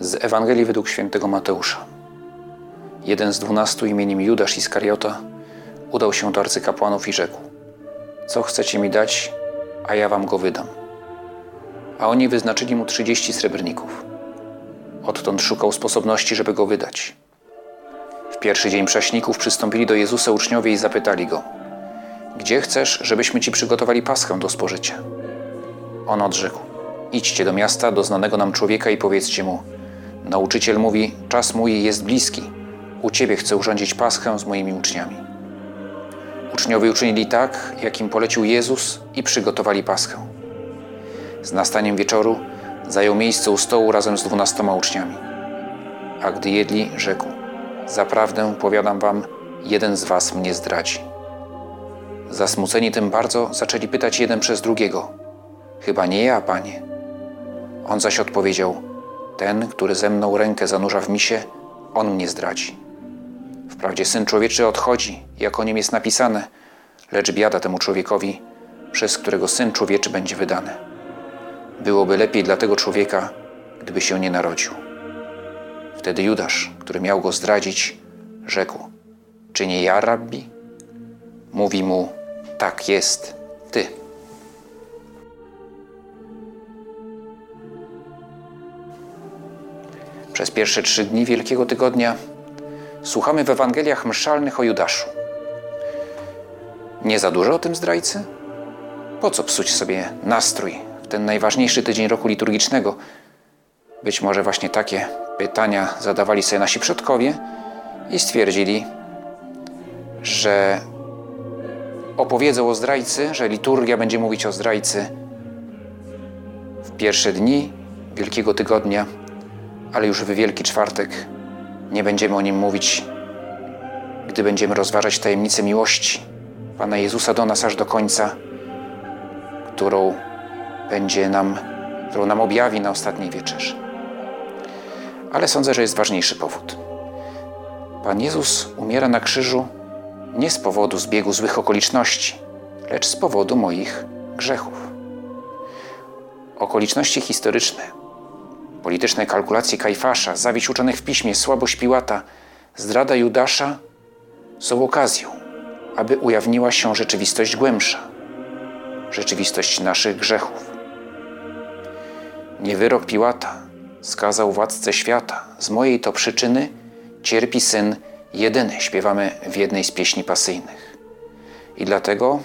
Z Ewangelii według świętego Mateusza. Jeden z dwunastu imieniem Judasz Iskariota udał się do arcykapłanów i rzekł: Co chcecie mi dać, a ja wam go wydam. A oni wyznaczyli mu trzydzieści srebrników. Odtąd szukał sposobności, żeby go wydać. W pierwszy dzień prześników przystąpili do Jezusa uczniowie i zapytali go: Gdzie chcesz, żebyśmy ci przygotowali paschę do spożycia? On odrzekł: Idźcie do miasta, do znanego nam człowieka i powiedzcie mu: Nauczyciel mówi: Czas mój jest bliski. U ciebie chcę urządzić paschę z moimi uczniami. Uczniowie uczynili tak, jak im polecił Jezus i przygotowali paschę. Z nastaniem wieczoru zajął miejsce u stołu razem z dwunastoma uczniami. A gdy jedli, rzekł: Zaprawdę powiadam wam, jeden z was mnie zdradzi. Zasmuceni tym bardzo, zaczęli pytać jeden przez drugiego: Chyba nie ja, panie. On zaś odpowiedział: Ten, który ze mną rękę zanurza w misie, on mnie zdradzi. Wprawdzie syn człowieczy odchodzi, jak o nim jest napisane, lecz biada temu człowiekowi, przez którego syn człowieczy będzie wydany. Byłoby lepiej dla tego człowieka, gdyby się nie narodził. Wtedy Judasz, który miał go zdradzić, rzekł: Czy nie ja, rabbi? Mówi mu: Tak jest, ty. Przez pierwsze trzy dni Wielkiego Tygodnia słuchamy w Ewangeliach mszalnych o Judaszu. Nie za dużo o tym zdrajcy? Po co psuć sobie nastrój w ten najważniejszy tydzień roku liturgicznego? Być może właśnie takie pytania zadawali sobie nasi przodkowie i stwierdzili, że opowiedzą o zdrajcy, że liturgia będzie mówić o zdrajcy w pierwsze dni Wielkiego Tygodnia, ale już w Wielki Czwartek nie będziemy o nim mówić, gdy będziemy rozważać tajemnicę miłości Pana Jezusa do nas aż do końca, którą będzie nam, którą nam objawi na ostatniej wieczerzy. Ale sądzę, że jest ważniejszy powód. Pan Jezus umiera na krzyżu nie z powodu zbiegu złych okoliczności, lecz z powodu moich grzechów. Okoliczności historyczne, polityczne kalkulacje Kajfasza, zawiść uczonych w piśmie, słabość Piłata, zdrada Judasza są okazją, aby ujawniła się rzeczywistość głębsza, rzeczywistość naszych grzechów. Nie wyrok Piłata skazał władcę świata, z mojej to przyczyny cierpi syn jedyny, śpiewamy w jednej z pieśni pasyjnych. I dlatego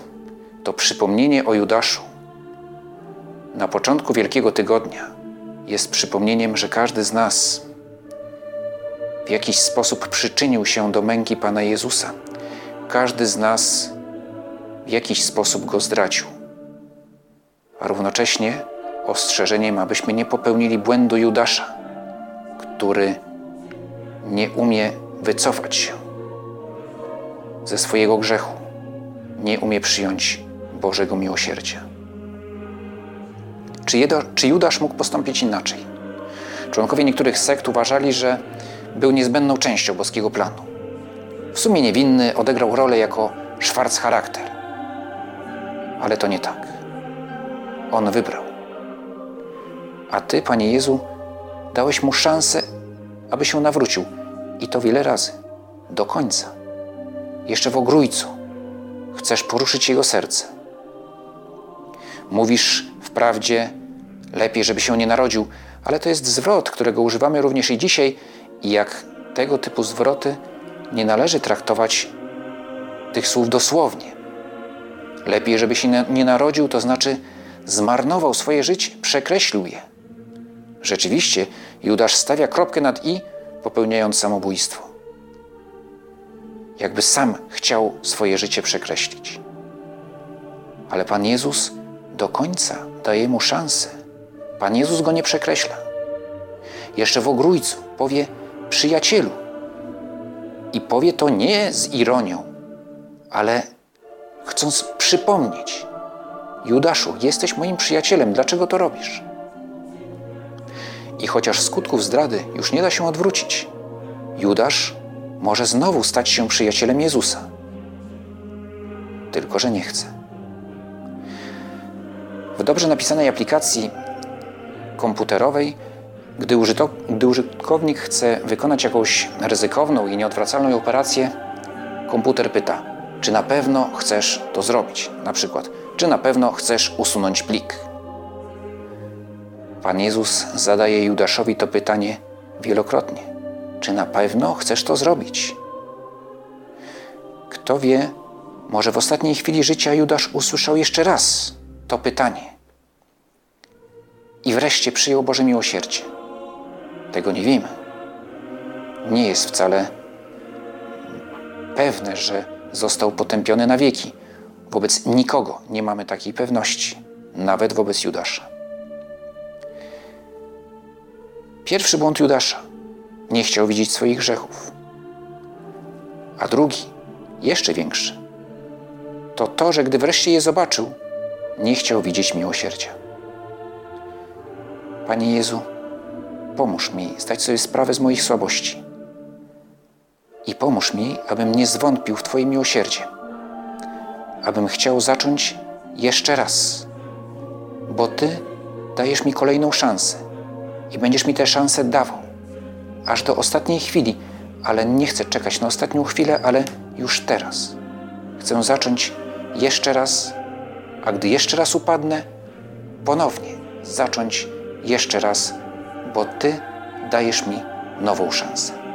to przypomnienie o Judaszu na początku Wielkiego Tygodnia jest przypomnieniem, że każdy z nas w jakiś sposób przyczynił się do męki Pana Jezusa. Każdy z nas w jakiś sposób go zdradził. A równocześnie ostrzeżeniem, abyśmy nie popełnili błędu Judasza, który nie umie wycofać się ze swojego grzechu, nie umie przyjąć Bożego miłosierdzia. Czy, Jedo, czy Judasz mógł postąpić inaczej? Członkowie niektórych sekt uważali, że był niezbędną częścią boskiego planu. W sumie niewinny odegrał rolę jako szwarc charakter. Ale to nie tak. On wybrał. A Ty, Panie Jezu, dałeś mu szansę, aby się nawrócił. I to wiele razy. Do końca. Jeszcze w ogrójcu. Chcesz poruszyć jego serce. Mówisz wprawdzie, lepiej, żeby się nie narodził, ale to jest zwrot, którego używamy również i dzisiaj i jak tego typu zwroty nie należy traktować tych słów dosłownie. Lepiej, żeby się nie narodził, to znaczy zmarnował swoje życie, przekreślił je. Rzeczywiście, Judasz stawia kropkę nad i, popełniając samobójstwo. Jakby sam chciał swoje życie przekreślić. Ale Pan Jezus do końca daje mu szansę. Pan Jezus go nie przekreśla. Jeszcze w ogrójcu powie przyjacielu. I powie to nie z ironią, ale chcąc przypomnieć: Judaszu, jesteś moim przyjacielem, dlaczego to robisz? I chociaż skutków zdrady już nie da się odwrócić, Judasz może znowu stać się przyjacielem Jezusa. Tylko, że nie chce. W dobrze napisanej aplikacji komputerowej Gdy, gdy użytkownik chce wykonać jakąś ryzykowną i nieodwracalną operację, komputer pyta, czy na pewno chcesz to zrobić? Na przykład, czy na pewno chcesz usunąć plik? Pan Jezus zadaje Judaszowi to pytanie wielokrotnie. Czy na pewno chcesz to zrobić? Kto wie, może w ostatniej chwili życia Judasz usłyszał jeszcze raz to pytanie. I wreszcie przyjął Boże miłosierdzie. Tego nie wiemy. Nie jest wcale pewne, że został potępiony na wieki. Wobec nikogo nie mamy takiej pewności, nawet wobec Judasza. Pierwszy błąd Judasza nie chciał widzieć swoich grzechów. A drugi, jeszcze większy, to to, że gdy wreszcie je zobaczył, nie chciał widzieć miłosierdzia. Panie Jezu, pomóż mi zdać sobie sprawę z moich słabości. I pomóż mi, abym nie zwątpił w Twoje miłosierdzie, abym chciał zacząć jeszcze raz, bo Ty dajesz mi kolejną szansę i będziesz mi tę szansę dawał, aż do ostatniej chwili, ale nie chcę czekać na ostatnią chwilę, ale już teraz. Chcę zacząć jeszcze raz, a gdy jeszcze raz upadnę, ponownie zacząć jeszcze raz, bo Ty dajesz mi nową szansę.